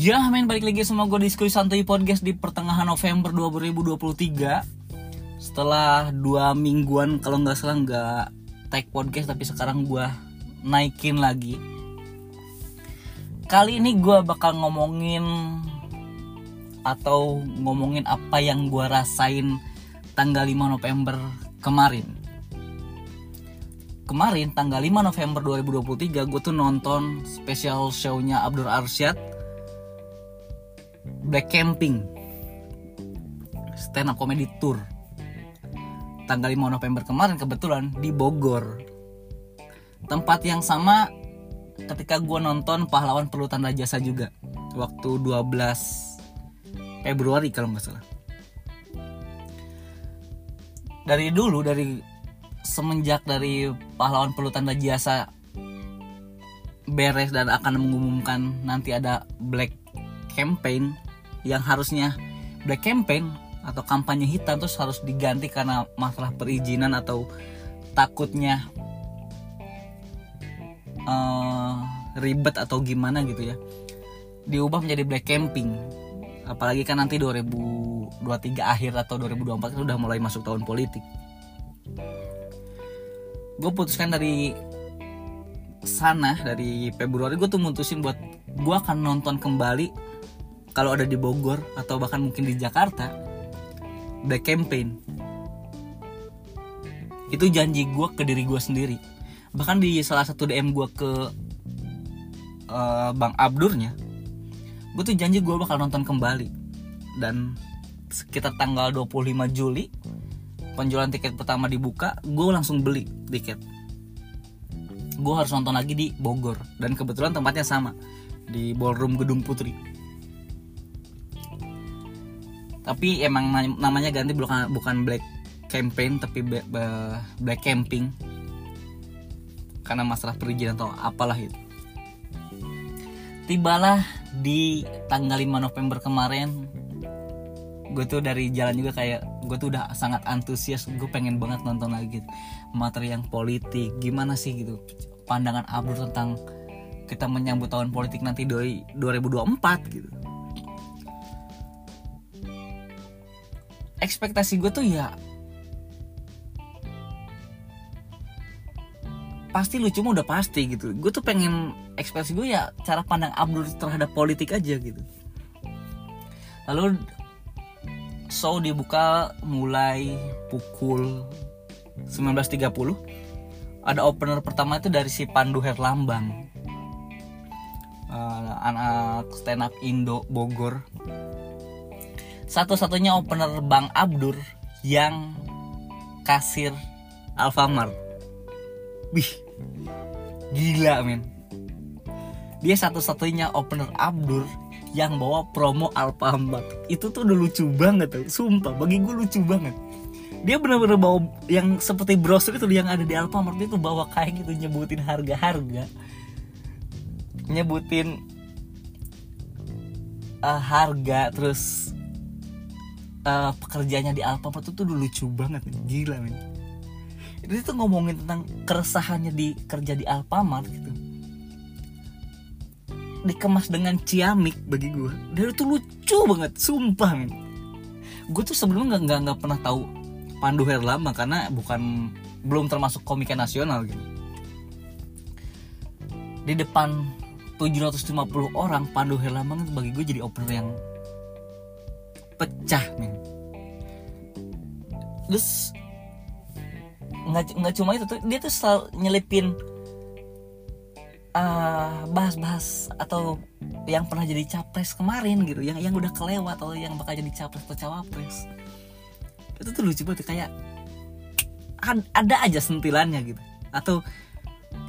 Ya men balik lagi sama gue diskusi santuy podcast di pertengahan November 2023 Setelah dua mingguan kalau nggak salah nggak tag podcast tapi sekarang gue naikin lagi. Kali ini gue bakal ngomongin atau ngomongin apa yang gue rasain tanggal 5 November kemarin. Kemarin tanggal 5 November 2023 gue tuh nonton special show-nya Abdur Arsyad Black Camping. Stand up comedy tour. Tanggal 5 November kemarin kebetulan di Bogor. Tempat yang sama ketika gue nonton pahlawan perlu tanda jasa juga. Waktu 12 Februari kalau nggak salah. Dari dulu dari semenjak dari pahlawan perlu tanda jasa beres dan akan mengumumkan nanti ada black campaign yang harusnya black campaign atau kampanye hitam terus harus diganti karena masalah perizinan atau takutnya uh, ribet atau gimana gitu ya diubah menjadi black camping apalagi kan nanti 2023 akhir atau 2024 kan udah mulai masuk tahun politik. Gue putuskan dari sana dari Februari gue tuh mutusin buat gue akan nonton kembali kalau ada di Bogor atau bahkan mungkin di Jakarta black campaign. Itu janji gue ke diri gue sendiri. Bahkan di salah satu DM gue ke uh, Bang Abdurnya gue tuh janji gue bakal nonton kembali. Dan sekitar tanggal 25 Juli penjualan tiket pertama dibuka gue langsung beli tiket. Gue harus nonton lagi di Bogor. Dan kebetulan tempatnya sama di ballroom Gedung Putri tapi emang namanya ganti bukan bukan black campaign tapi black camping. Karena masalah perizinan atau apalah itu. Tibalah di tanggal 5 November kemarin. Gue tuh dari jalan juga kayak gue tuh udah sangat antusias gue pengen banget nonton lagi gitu. materi yang politik gimana sih gitu. Pandangan Abdur tentang kita menyambut tahun politik nanti 2024 gitu ekspektasi gue tuh ya pasti lucu mah udah pasti gitu. Gue tuh pengen ekspektasi gue ya cara pandang Abdul terhadap politik aja gitu. Lalu show dibuka mulai pukul 19.30 ada opener pertama itu dari si Pandu Herlambang. Uh, anak stand up Indo Bogor satu-satunya opener Bang Abdur yang kasir Alfamart. Wih, gila men. Dia satu-satunya opener Abdur yang bawa promo Alfamart. Itu tuh udah lucu banget tuh, sumpah. Bagi gue lucu banget. Dia bener-bener bawa yang seperti brosur itu yang ada di Alfamart itu bawa kayak gitu nyebutin harga-harga. Nyebutin uh, harga terus uh, pekerjaannya di Alfamart itu tuh lucu banget gila men. Itu tuh ngomongin tentang keresahannya di kerja di Alfamart gitu. Dikemas dengan ciamik bagi gue dan itu lucu banget sumpah men. Gue tuh sebelumnya nggak nggak nggak pernah tahu Pandu Herlambang karena bukan belum termasuk komika nasional gitu. Di depan 750 orang Pandu Herlambang itu bagi gue jadi opener yang pecah men. Terus nggak cuma itu tuh dia tuh selalu nyelipin bahas bahas-bahas atau yang pernah jadi capres kemarin gitu yang yang udah kelewat atau yang bakal jadi capres atau cawapres. Itu tuh lucu banget kayak ada aja sentilannya gitu. Atau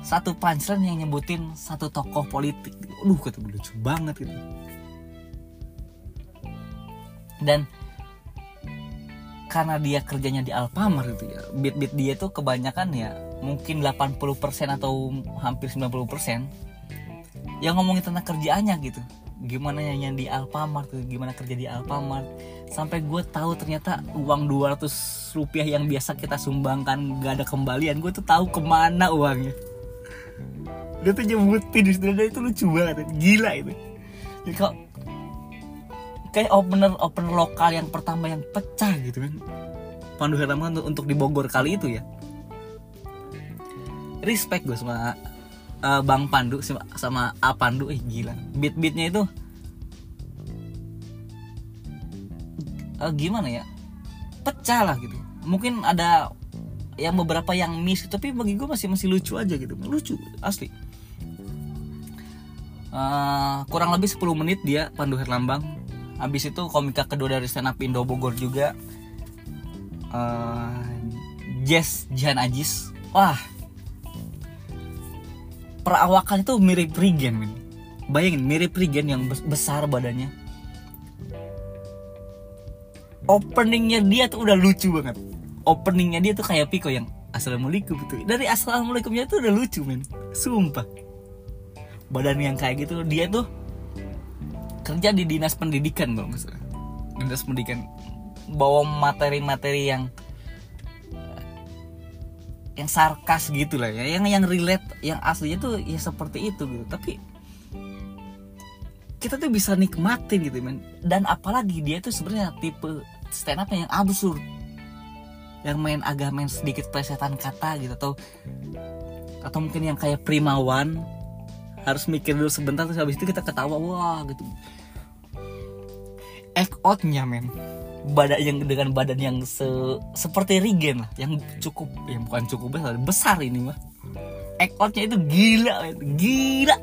satu punchline yang nyebutin satu tokoh politik aduh kata lucu banget gitu dan karena dia kerjanya di Alfamart gitu ya beat-beat dia tuh kebanyakan ya mungkin 80% atau hampir 90% yang ngomongin tentang kerjaannya gitu. Gimana yang di Alfamart tuh gimana kerja di Alfamart. Sampai gue tahu ternyata uang 200 rupiah yang biasa kita sumbangkan gak ada kembalian gue tuh tahu ke mana uangnya. Dia tuh nyebutin di itu lucu banget gila itu. Jadi kayak opener opener lokal yang pertama yang pecah gitu kan. Pandu Herlambang untuk, untuk di Bogor kali itu ya. Respect gue sama uh, Bang Pandu sama, sama A Pandu. Eh gila. Beat beatnya itu uh, gimana ya? Pecah lah gitu. Mungkin ada yang beberapa yang miss tapi bagi gue masih masih lucu aja gitu. Lucu asli. Uh, kurang lebih 10 menit dia Pandu Herlambang habis itu komika kedua dari stand up Indo Bogor juga. Uh, Jess Jihan Ajis. Wah. Perawakan itu mirip Regen men. bayangin mirip Regen yang besar badannya. Openingnya dia tuh udah lucu banget. Openingnya dia tuh kayak Piko yang assalamualaikum itu dari assalamualaikumnya tuh udah lucu men. Sumpah. Badan yang kayak gitu dia tuh kerja di dinas pendidikan bang dinas pendidikan. Bawa materi-materi yang yang sarkas gitu lah ya. Yang yang relate yang aslinya tuh ya seperti itu gitu. Tapi kita tuh bisa nikmatin gitu men. Dan apalagi dia tuh sebenarnya tipe stand up yang absurd. Yang main agak main sedikit plesetan kata gitu atau atau mungkin yang kayak primawan. Harus mikir dulu sebentar terus habis itu kita ketawa wah gitu act outnya men. Badan yang dengan badan yang se seperti Regen lah yang cukup ya bukan cukup besar besar ini mah. Act outnya itu gila men. gila.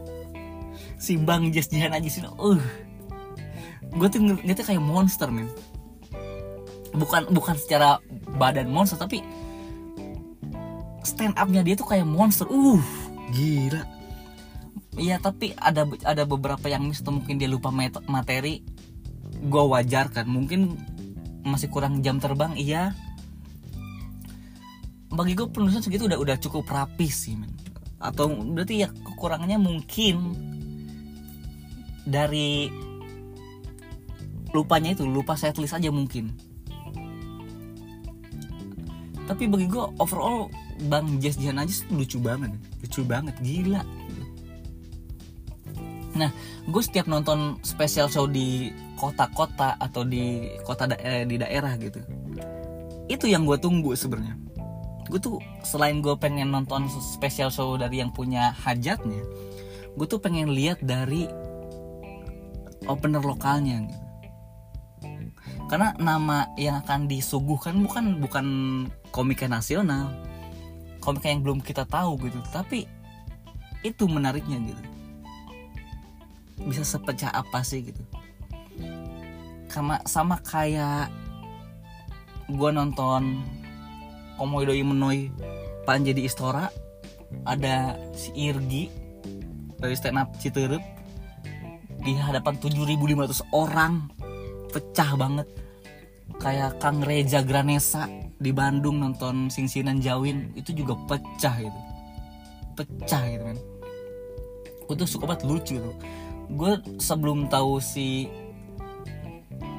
Si Bang Jas Jihan aja sih uh. Gue tuh ngeliatnya kayak monster men. Bukan bukan secara badan monster tapi stand upnya dia tuh kayak monster uh gila. Iya tapi ada ada beberapa yang miss mungkin dia lupa materi gue wajar kan mungkin masih kurang jam terbang iya. Bagi gue penulisan segitu udah udah cukup rapi sih men. atau berarti ya kekurangannya mungkin dari lupanya itu lupa setlist aja mungkin. Tapi bagi gue overall bang Jazz Jihan aja lucu banget lucu banget gila. Nah, gue setiap nonton special show di kota-kota atau di kota eh, di daerah gitu, itu yang gue tunggu sebenarnya. Gue tuh selain gue pengen nonton special show dari yang punya hajatnya, gue tuh pengen lihat dari opener lokalnya. Gitu. Karena nama yang akan disuguhkan bukan bukan komika nasional, komika yang belum kita tahu gitu, tapi itu menariknya gitu bisa sepecah apa sih gitu sama sama kayak gue nonton Komodoi Menoi Panji di Istora ada si Irgi dari stand up Citerup di hadapan 7.500 orang pecah banget. Kayak Kang Reja Granesa di Bandung nonton Singsinan Jawin itu juga pecah gitu. Pecah gitu kan. Gue suka banget lucu tuh. Gue sebelum tahu si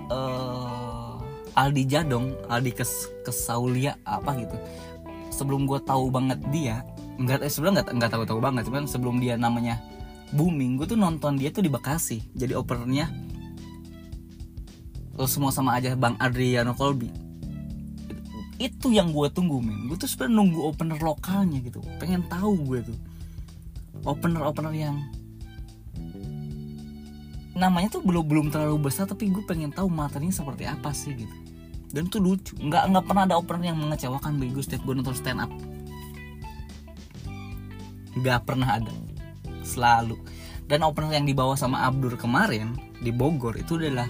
uh, Aldi Jadong Aldi kes Kesaulia apa gitu. Sebelum gue tahu banget dia nggak eh, sebelum nggak nggak tahu tahu banget cuman sebelum dia namanya booming gue tuh nonton dia tuh di Bekasi. Jadi openernya terus semua sama aja Bang Adriano Colby. Itu yang gue tunggu men. Gue tuh sebenarnya nunggu opener lokalnya gitu. Pengen tahu gue tuh. Opener opener yang namanya tuh belum belum terlalu besar tapi gue pengen tahu materinya seperti apa sih gitu. Dan itu lucu. Nggak nggak pernah ada opener yang mengecewakan bagi gue setiap gue nonton stand up. Nggak pernah ada. Selalu. Dan opener yang dibawa sama Abdur kemarin di Bogor itu adalah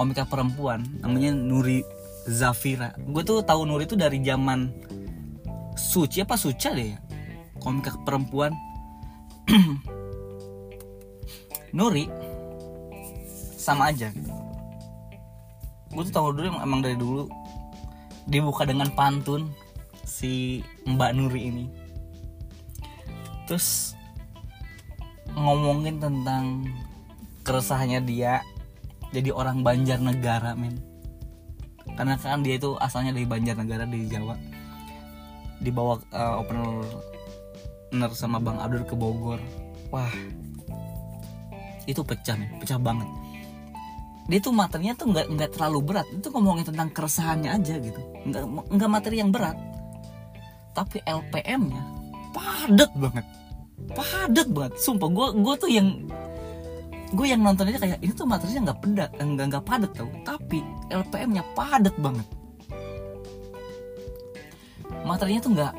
komika perempuan namanya Nuri Zafira. Gue tuh tahu Nuri itu dari zaman Suci apa Suca deh ya? Komika perempuan. Nuri sama aja gitu. Gue tuh tahu dulu emang dari dulu. Dibuka dengan pantun si Mbak Nuri ini. Terus ngomongin tentang keresahannya dia jadi orang Banjarnegara men. Karena kan dia itu asalnya dari Banjarnegara di Jawa. Dibawa uh, opener sama Bang Abdul ke Bogor. Wah. Itu pecah men. Pecah banget dia tuh materinya tuh nggak nggak terlalu berat. Itu ngomongin tentang keresahannya aja gitu. Nggak nggak materi yang berat. Tapi LPM-nya padet banget. Padet banget. Sumpah gue gue tuh yang gue yang nonton aja kayak ini tuh materinya nggak pedat nggak nggak padet tau. Tapi LPM-nya padet banget. Materinya tuh nggak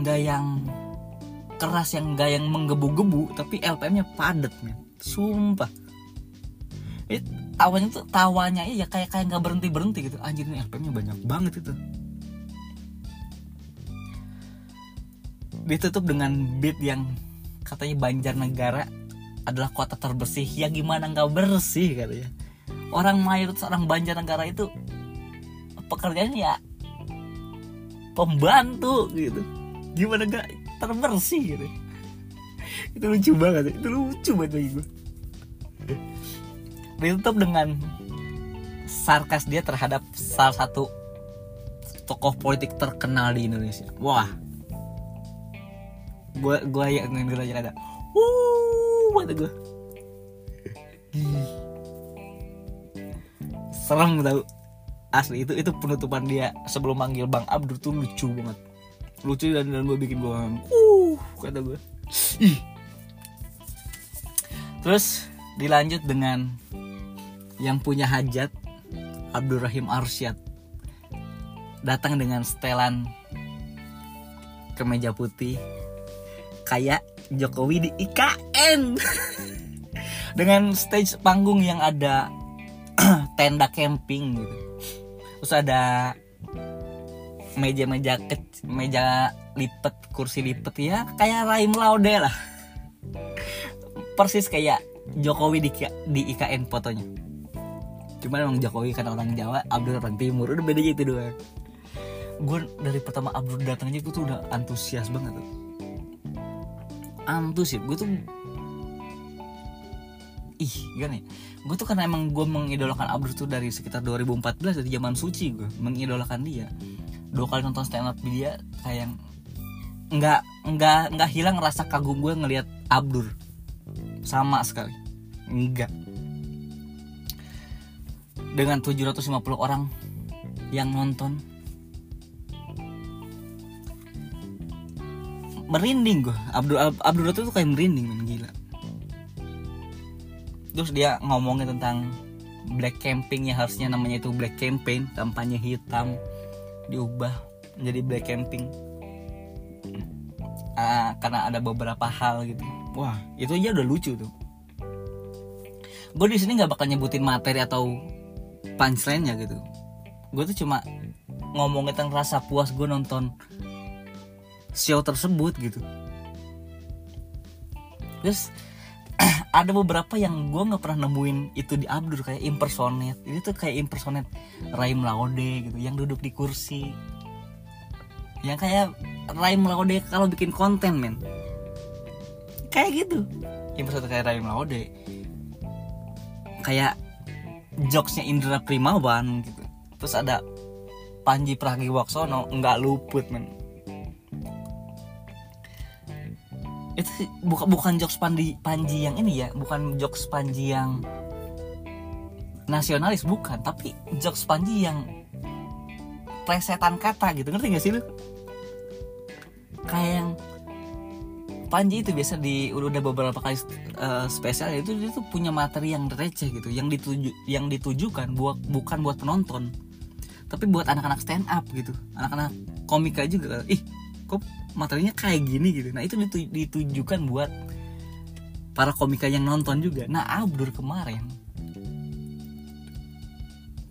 nggak yang keras yang nggak yang menggebu-gebu tapi LPM-nya padet men sumpah awalnya tuh tawanya ya kayak kayak nggak berhenti berhenti gitu. Anjir ini LPM-nya banyak banget itu. Ditutup dengan beat yang katanya Banjarnegara adalah kota terbersih. Ya gimana nggak bersih katanya orang mayoritas orang Banjarnegara itu pekerjaannya ya pembantu gitu. Gimana nggak terbersih gitu? Itu lucu banget itu lucu banget bagi gue ditutup dengan sarkas dia terhadap salah satu tokoh politik terkenal di Indonesia. Wah. Gue gue ya ngeliat aja ada wuh kata gue serem tau. Asli itu itu penutupan dia sebelum manggil bang Abdur tuh lucu banget. Lucu dan dan gue bikin gue uh kata gue ih. Terus dilanjut dengan yang punya hajat Abdurrahim Arsyad datang dengan setelan kemeja putih kayak Jokowi di IKN dengan stage panggung yang ada tenda camping gitu. Terus ada meja-meja kecil meja lipet kursi lipet ya kayak Raim Laude lah. Persis kayak Jokowi di, di IKN fotonya cuman emang Jokowi kan orang Jawa Abdul orang Timur udah beda itu doang. Gue dari pertama Abdul datang aja gue tuh udah antusias banget tuh. Antusias gue tuh ih gimana ya? Gue tuh karena emang gue mengidolakan Abdul tuh dari sekitar 2014 dari zaman suci gue mengidolakan dia. Dua kali nonton stand up dia kayak nggak nggak nggak hilang rasa kagum gue ngelihat Abdur sama sekali. Enggak dengan 750 orang yang nonton. Merinding gue Abdul Abdul tuh kayak merinding men gila. Terus dia ngomongin tentang black camping ya harusnya namanya itu black campaign kampanye hitam diubah menjadi black camping. Uh, karena ada beberapa hal gitu. Wah itu aja udah lucu tuh. Gue di sini nggak bakal nyebutin materi atau punchline-nya gitu. Gue tuh cuma ngomongin tentang rasa puas gue nonton show tersebut gitu. Terus ada beberapa yang gue nggak pernah nemuin itu di Abdur kayak impersonate. Ini tuh kayak impersonate Raim Laude gitu yang duduk di kursi. Yang kayak Raim Laude kalau bikin konten men. Kayak gitu. Impersonate kayak Raim Laude. Kayak jokesnya Indra Primawan gitu. Terus ada Panji Pragiwaksono nggak luput men. Itu bukan bukan jokes Panji Panji yang ini ya bukan jokes Panji yang nasionalis bukan. Tapi jokes Panji yang plesetan kata gitu. Ngerti gak sih lu? Kayak yang Panji itu biasa di udah beberapa kali uh, spesial itu dia tuh punya materi yang receh gitu yang dituju yang ditujukan buat bukan buat penonton tapi buat anak-anak stand up gitu. Anak-anak komika juga ih kok materinya kayak gini? gitu. Nah itu ditu ditujukan buat para komika yang nonton juga. Nah Abdur kemarin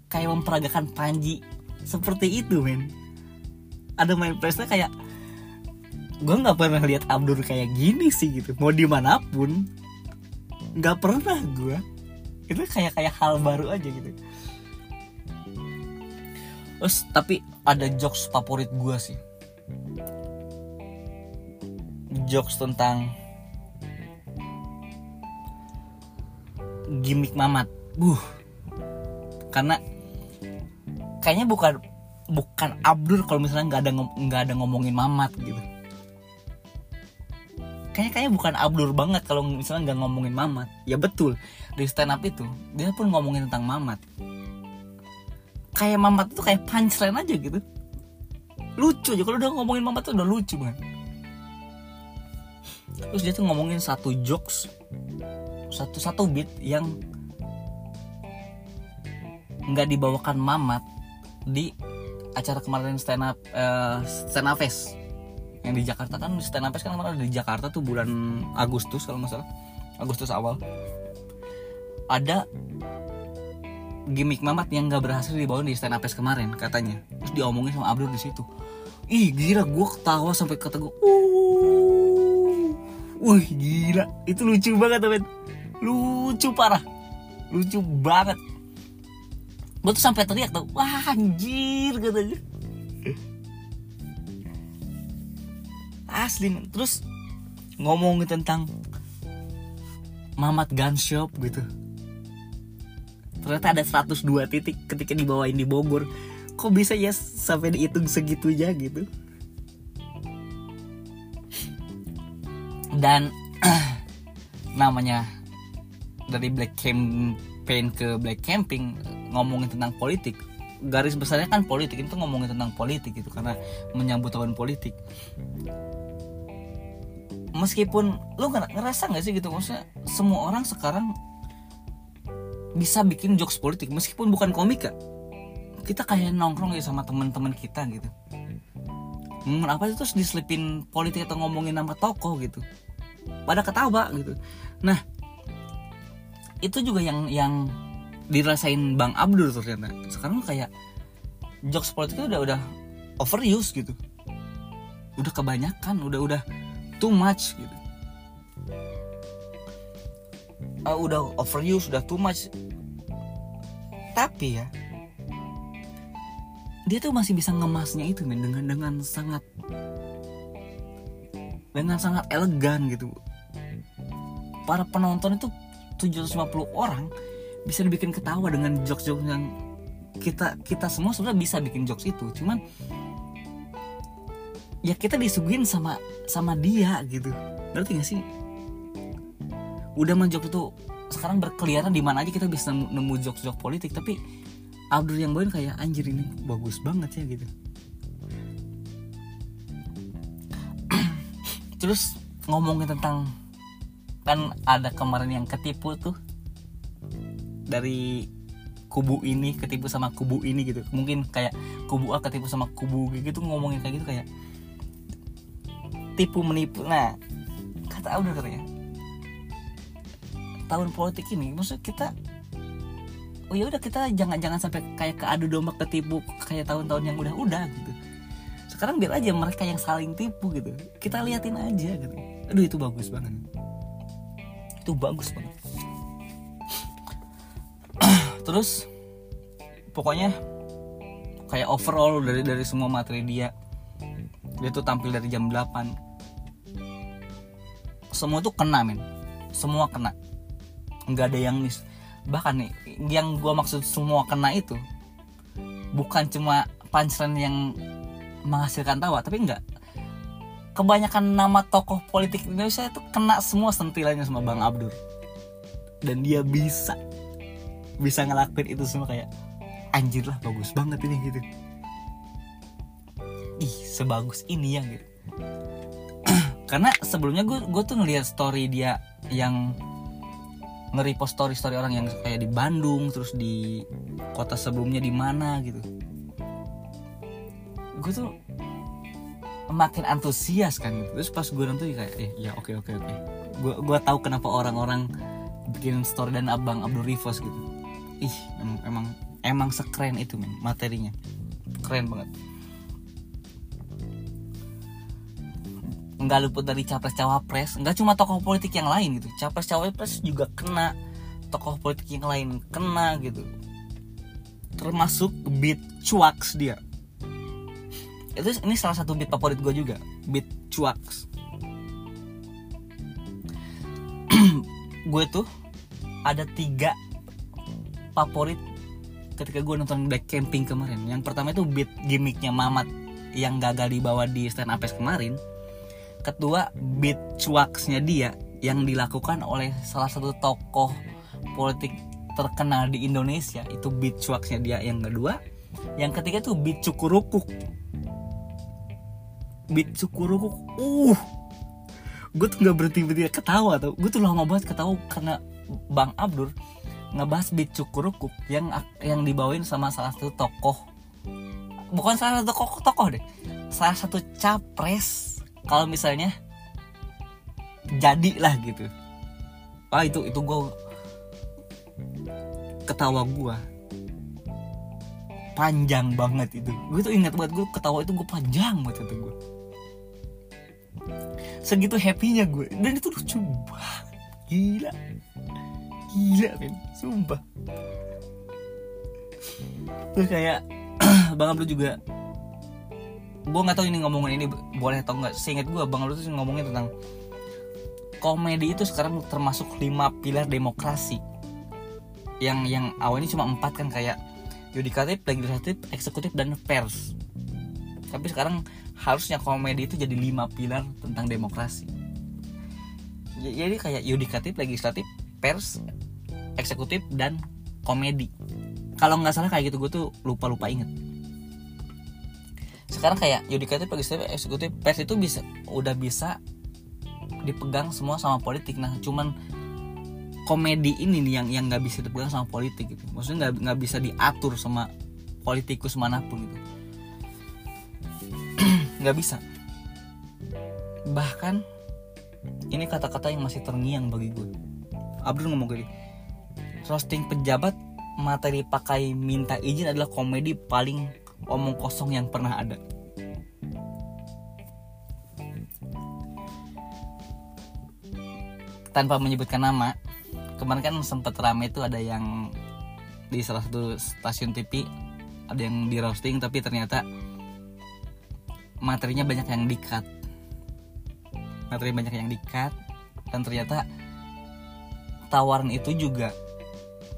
kayak memperagakan Panji seperti itu men. Ada main presnya kayak gue nggak pernah lihat Abdur kayak gini sih gitu mau di mana pun nggak pernah gue itu kayak kayak hal baru aja gitu terus tapi ada jokes favorit gue sih jokes tentang gimmick Mamat. Buh. Karena kayaknya bukan bukan Abdur kalau misalnya nggak ada nggak ada ngomongin Mamat gitu. Kayaknya kayaknya bukan abdur banget kalau misalnya nggak ngomongin Mamat. Ya betul. Di stand up itu dia pun ngomongin tentang Mamat. Kayak Mamat itu kayak punchline aja gitu. Lucu aja. Kalau udah ngomongin Mamat tuh udah lucu banget. Terus dia tuh ngomongin satu jokes satu satu beat yang nggak dibawakan Mamat di acara kemarin stand up uh, stand up fest yang di Jakarta kan stand up kan kemarin di Jakarta tuh bulan Agustus kalau nggak salah. Agustus awal. Ada gimmick Mamat yang nggak berhasil dibawa di stand up kemarin katanya. Terus diomongin sama Abdul di situ. Ih gila gue ketawa sampai kata gue uh. Wih gila. Itu lucu banget temen lucu parah. Lucu banget. Gue tuh sampai teriak tuh wah anjir katanya asli terus ngomongin tentang Mamat Gun Shop gitu. Ternyata ada 102 titik ketika dibawain di Bogor. Kok bisa ya sampai dihitung segitunya gitu? Dan namanya dari black campaign ke black camping ngomongin tentang politik. Garis besarnya kan politik itu ngomongin tentang politik gitu karena menyambut tahun politik meskipun lu ngerasa nggak sih gitu? Maksudnya semua orang sekarang bisa bikin jokes politik meskipun bukan komika kita kayak nongkrong ya sama teman-teman kita gitu. Ngomong apa itu terus diselipin politik atau ngomongin nama tokoh gitu? Pada ketawa gitu. Nah itu juga yang yang dirasain bang Abdul ternyata. Sekarang kayak jokes politik itu udah udah overuse gitu. Udah kebanyakan udah udah too much gitu. Uh, udah overuse udah too much. Tapi ya dia tuh masih bisa ngemasnya itu men dengan dengan sangat dengan sangat elegan gitu. Para penonton itu 750 orang bisa dibikin ketawa dengan jokes-jokes yang kita kita semua sebenarnya bisa bikin jokes itu. Cuman ya kita disuguhin sama sama dia gitu. Ngerti gak sih? Udah menjok itu sekarang berkeliaran di mana aja kita bisa nemu, nemu jokes-jokes politik tapi Abdul yang bawain kayak anjir ini bagus banget ya gitu. Terus ngomongin tentang kan ada kemarin yang ketipu tuh dari kubu ini ketipu sama kubu ini gitu. Mungkin kayak kubu A ketipu sama kubu gitu ngomongin kayak gitu kayak tipu menipu. Nah kata Abdul katanya tahun politik ini maksud kita oh ya udah kita jangan jangan sampai kayak keadu domba ketipu kayak tahun-tahun yang udah-udah gitu. Sekarang biar aja mereka yang saling tipu gitu. Kita liatin aja gitu. Aduh itu bagus banget. Itu bagus banget. Terus pokoknya kayak overall dari dari semua materi dia dia tuh tampil dari jam 8 semua tuh kena men. Semua kena. Nggak ada yang miss. Bahkan nih yang gue maksud semua kena itu bukan cuma punchline yang menghasilkan tawa tapi enggak kebanyakan nama tokoh politik Indonesia itu kena semua sentilannya sama Bang Abdur. Dan dia bisa bisa ngelakuin itu semua kayak anjir lah bagus banget ini gitu sebagus ini ya gitu. Karena sebelumnya gue gue tuh ngeliat story dia yang nge-repost story-story orang yang kayak di Bandung terus di kota sebelumnya di mana gitu. Gue tuh makin antusias kan gitu. terus pas gue nonton kayak eh ya oke oke oke. Gue gue tahu kenapa orang-orang bikin story dan abang Abdul Rivos gitu. Ih emang emang, emang sekeren itu men materinya. Keren banget nggak luput dari capres cawapres nggak cuma tokoh politik yang lain gitu. Capres cawapres juga kena tokoh politik yang lain kena gitu. Termasuk beat cuaks dia. Itu ini salah satu beat favorit gue juga beat cuaks. Gue tuh ada tiga favorit ketika gue nonton Black Camping kemarin. Yang pertama itu beat gimmicknya Mamat yang gagal dibawa di stand up kemarin kedua beat cuaksnya dia yang dilakukan oleh salah satu tokoh politik terkenal di Indonesia itu beat cuaksnya dia. Yang kedua yang ketiga tuh beat cukurukuk beat cukurukuk uh gue tuh nggak berhenti berhenti ketawa tuh. Gue tuh lama banget ketawa karena bang Abdur ngebahas beat cukurukuk yang yang dibawain sama salah satu tokoh. Bukan salah satu tokoh tokoh deh. Salah satu capres kalau misalnya jadilah gitu. Ah itu itu gue ketawa gue panjang banget itu. Gue tuh ingat banget gue ketawa itu gue panjang banget itu gue segitu happynya gue dan itu lucu banget. Gila. Gila men. Sumpah. Terus kayak bang Abdul juga gue nggak tahu ini ngomongin ini boleh atau nggak seingat gue bang tuh ngomongin tentang komedi itu sekarang termasuk lima pilar demokrasi yang yang awalnya cuma empat kan kayak yudikatif, legislatif, eksekutif dan pers. Tapi sekarang harusnya komedi itu jadi lima pilar tentang demokrasi. Jadi kayak yudikatif, legislatif, pers, eksekutif dan komedi. Kalau nggak salah kayak gitu gue tuh lupa lupa inget. Sekarang kayak yudikatif, legislatif, eksekutif, pers itu bisa udah bisa dipegang semua sama politik. Nah cuman komedi ini nih yang yang nggak bisa dipegang sama politik gitu. Maksudnya nggak nggak bisa diatur sama politikus mana pun gitu. Nggak bisa. Bahkan ini kata-kata yang masih terngiang bagi gue. Abdul ngomong gini roasting pejabat materi pakai minta izin adalah komedi paling omong kosong yang pernah ada. Tanpa menyebutkan nama kemarin kan sempat rame itu ada yang di salah satu stasiun TV ada yang di roasting tapi ternyata materinya banyak yang dikat materi banyak yang dikat dan ternyata tawaran itu juga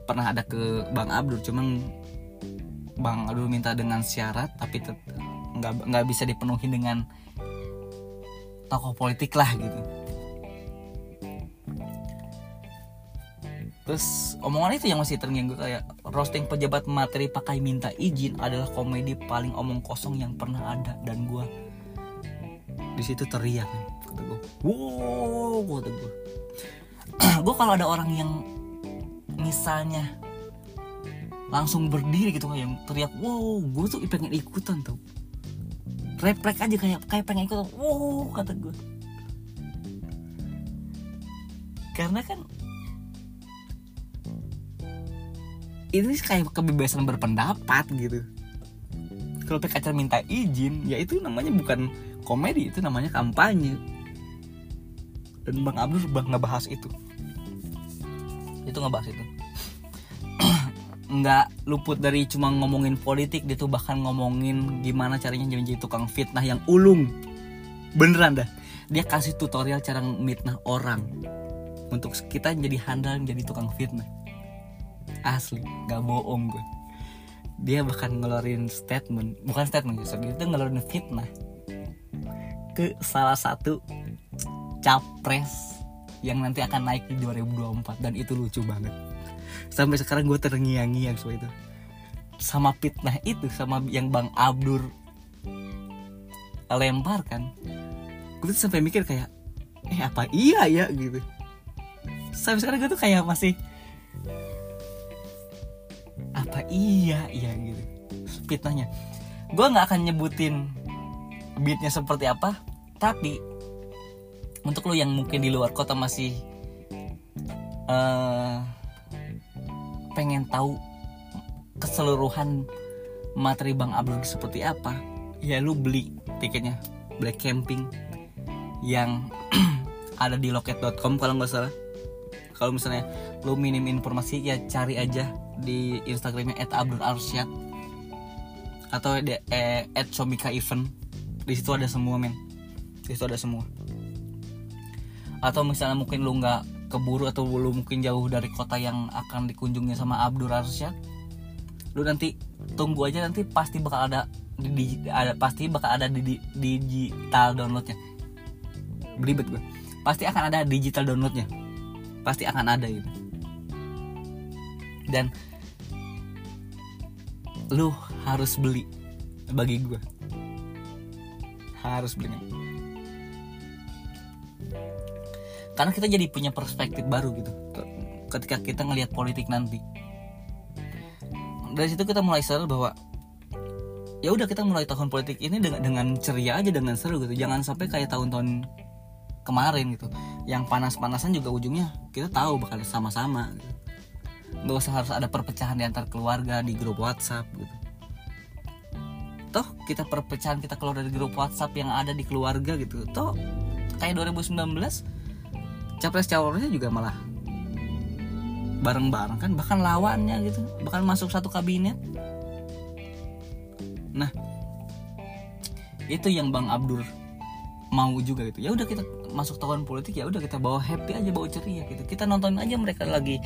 pernah ada ke Bang Abdul cuman Bang Abdul minta dengan syarat tapi nggak nggak bisa dipenuhi dengan tokoh politik lah gitu. Terus omongan itu yang masih terngiang gue kayak roasting pejabat materi pakai minta izin adalah komedi paling omong kosong yang pernah ada. Dan gue di situ teriak kata gue wow kata gue gue kalau ada orang yang misalnya langsung berdiri gitu kayak teriak wow gue tuh pengen ikutan tuh. Refleks aja kayak kayak pengen ikutan wow kata gue karena kan ini kayak kebebasan berpendapat gitu. Kalau PKC minta izin ya itu namanya bukan komedi itu namanya kampanye. Dan Bang Abdul bang ngebahas itu. Itu ngebahas itu nggak luput dari cuma ngomongin politik dia tuh bahkan ngomongin gimana caranya jadi tukang fitnah yang ulung. Beneran dah. Dia kasih tutorial cara mitnah orang untuk kita jadi handal menjadi tukang fitnah. Asli nggak bohong gue. Dia bahkan ngeluarin statement bukan statement ya dia itu ngeluarin fitnah ke salah satu capres yang nanti akan naik di 2024 dan itu lucu banget sampai sekarang gue terngiang-ngiang soal itu. Sama fitnah itu sama yang bang Abdur lemparkan. Gue tuh sampai mikir kayak eh apa iya ya? gitu. Sampai sekarang gue tuh kayak masih apa iya iya gitu. Fitnahnya. Gue nggak akan nyebutin beatnya seperti apa tapi untuk lo yang mungkin di luar kota masih uh, pengen tahu keseluruhan materi Bang Abdul seperti apa ya lu beli tiketnya Black Camping yang ada di loket.com kalau nggak salah. Kalau misalnya lu minim informasi ya cari aja di Instagramnya @abdul_arsyad atau di eh, event di situ ada semua men. Di situ ada semua. Atau misalnya mungkin lu nggak keburu atau lu mungkin jauh dari kota yang akan dikunjungi sama Abdul Arsyad lu nanti tunggu aja nanti pasti bakal ada di, ada pasti bakal ada di, di digital downloadnya. Belibet gue pasti akan ada digital downloadnya. Pasti akan ada gitu. Dan lu harus beli bagi gue harus beli karena kita jadi punya perspektif baru gitu. Ketika kita ngelihat politik nanti. Dari situ kita mulai sadar bahwa ya udah kita mulai tahun politik ini dengan dengan ceria aja dengan seru gitu. Jangan sampai kayak tahun-tahun kemarin gitu. Yang panas-panasan juga ujungnya kita tahu bakal sama-sama gitu. nggak usah harus ada perpecahan di antar keluarga di grup WhatsApp gitu. Toh kita perpecahan kita keluar dari grup WhatsApp yang ada di keluarga gitu. Toh kayak 2019 capres cawapresnya juga malah bareng-bareng kan bahkan lawannya gitu bahkan masuk satu kabinet. Nah itu yang bang Abdur mau juga gitu. Ya udah kita masuk tahun politik ya udah kita bawa happy aja bawa ceria gitu. Kita nonton aja mereka lagi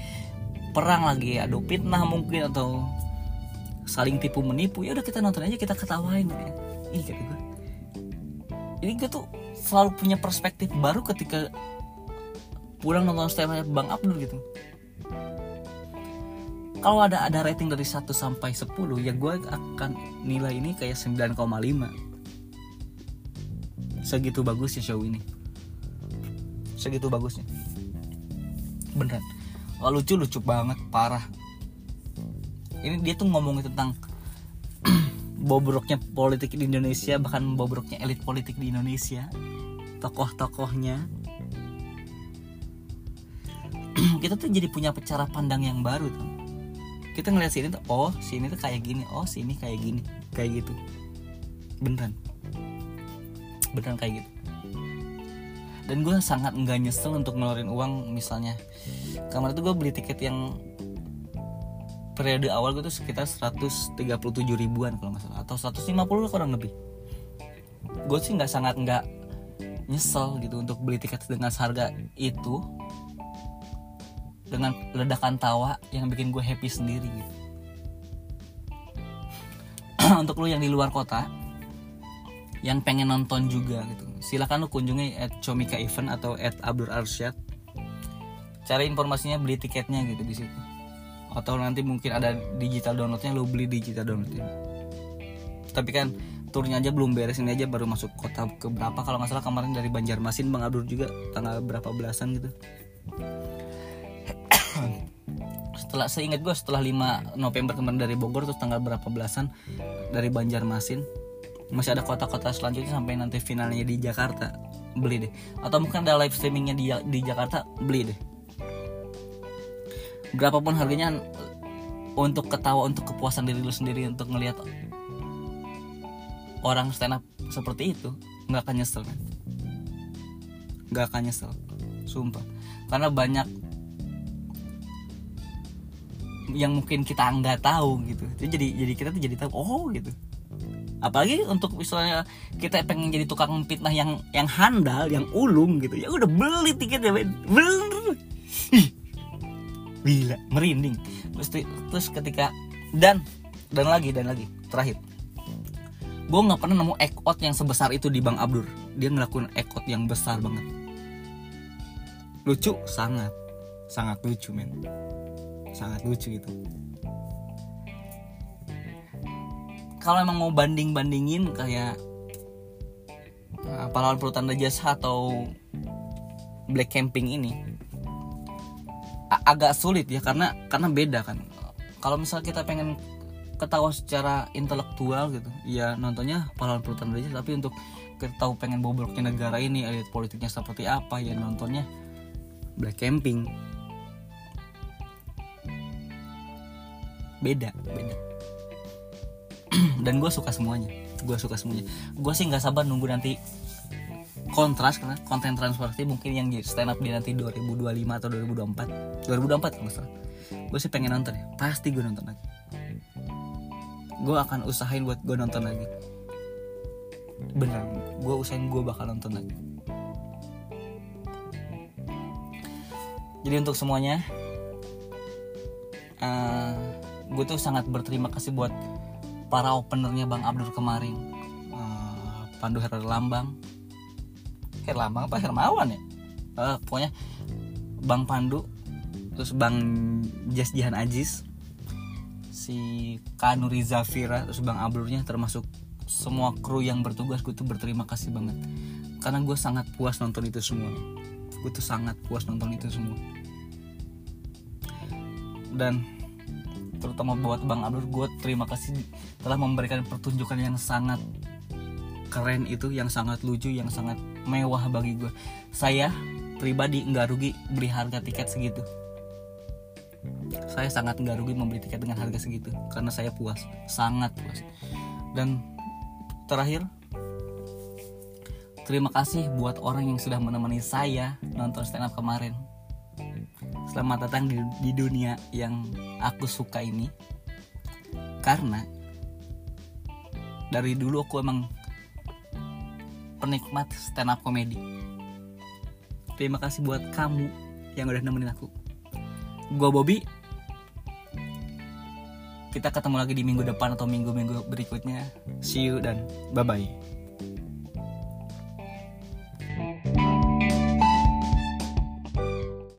perang lagi adu fitnah mungkin atau saling tipu menipu ya udah kita nonton aja kita ketawain. Gitu ya. ih kata gue ini gue tuh selalu punya perspektif baru ketika pulang nonton stand Bang Abdur gitu. Kalau ada ada rating dari 1 sampai 10 ya gue akan nilai ini kayak 9,5 segitu bagusnya show ini. Segitu bagusnya. Beneran. Wah, lucu lucu banget parah. Ini dia tuh ngomongin tentang bobroknya politik di Indonesia bahkan bobroknya elit politik di Indonesia. Tokoh-tokohnya kita tuh jadi punya cara pandang yang baru tuh. Kita ngeliat sini tuh oh sini tuh kayak gini oh sini kayak gini kayak gitu. Beneran. Beneran kayak gitu. Dan gue sangat nggak nyesel untuk ngeluarin uang misalnya. Kemarin tuh gue beli tiket yang periode awal gue tuh sekitar 137 ribuan kalau nggak salah atau 150 kurang lebih. Gue sih nggak sangat nggak nyesel gitu untuk beli tiket dengan harga itu dengan ledakan tawa yang bikin gue happy sendiri gitu. Untuk lo yang di luar kota yang pengen nonton juga gitu. Silakan lo kunjungi at Comika Event atau at Abdur Arsyad. Cari informasinya beli tiketnya gitu di situ. Atau nanti mungkin ada digital downloadnya lo beli digital downloadnya. Tapi kan turnya aja belum beres ini aja baru masuk kota ke berapa kalau nggak salah kemarin dari Banjarmasin Bang Abdur juga tanggal berapa belasan gitu setelah seingat gue setelah 5 November kemarin dari Bogor terus tanggal berapa belasan dari Banjarmasin masih ada kota-kota selanjutnya sampai nanti finalnya di Jakarta. Beli deh. Atau mungkin ada live streamingnya di di Jakarta beli deh. Berapapun harganya untuk ketawa untuk kepuasan diri lu sendiri untuk ngelihat orang stand up seperti itu nggak akan nyesel nggak akan nyesel. Sumpah. Karena banyak yang mungkin kita nggak tahu gitu. Jadi jadi kita tuh jadi tahu oh gitu. Apalagi untuk misalnya kita pengen jadi tukang fitnah yang yang handal yang ulung gitu ya udah beli tiketnya bener. Gila merinding. Terus terus ketika dan dan lagi dan lagi terakhir. Gue nggak pernah nemu ekot yang sebesar itu di Bang Abdur. Dia ngelakuin ekot yang besar banget. Lucu sangat sangat lucu men sangat lucu itu kalau emang mau banding bandingin kayak uh, pahlawan perhutanda jasa atau black camping ini agak sulit ya karena karena beda kan. Kalau misal kita pengen ketawa secara intelektual gitu ya nontonnya pahlawan perhutanda jasa. Tapi untuk kita tahu pengen bobroknya negara ini elit politiknya seperti apa ya nontonnya black camping beda beda. Dan gue suka semuanya. Gue suka semuanya. Gue sih nggak sabar nunggu nanti kontras karena konten transparansi mungkin yang stand up di nanti 2025 atau 2024 2024 kalau salah. Gue sih pengen nonton ya. Pasti gue nonton lagi. Gue akan usahain buat gue nonton lagi. Bener gue usahain gue bakal nonton lagi. Jadi untuk semuanya uh, gue tuh sangat berterima kasih buat para openernya Bang Abdur kemarin. Uh, Pandu Herar Lambang Herlambang apa Hermawan ya? Uh, pokoknya Bang Pandu terus Bang Jas Jihan Ajis si Kanuri Zafira terus Bang Ablurnya termasuk semua kru yang bertugas gue tuh berterima kasih banget. Karena gue sangat puas nonton itu semua. Gue tuh sangat puas nonton itu semua. Dan terutama buat Bang Abdur gue terima kasih telah memberikan pertunjukan yang sangat keren itu yang sangat lucu yang sangat mewah bagi gue saya pribadi nggak rugi beli harga tiket segitu. Saya sangat nggak rugi membeli tiket dengan harga segitu karena saya puas sangat puas. Dan terakhir terima kasih buat orang yang sudah menemani saya nonton stand up kemarin. Selamat datang di, di dunia yang aku suka ini Karena Dari dulu aku emang Penikmat stand up comedy Terima kasih buat kamu Yang udah nemenin aku. Gue Bobby. Kita ketemu lagi di minggu depan atau minggu-minggu berikutnya. See you dan bye-bye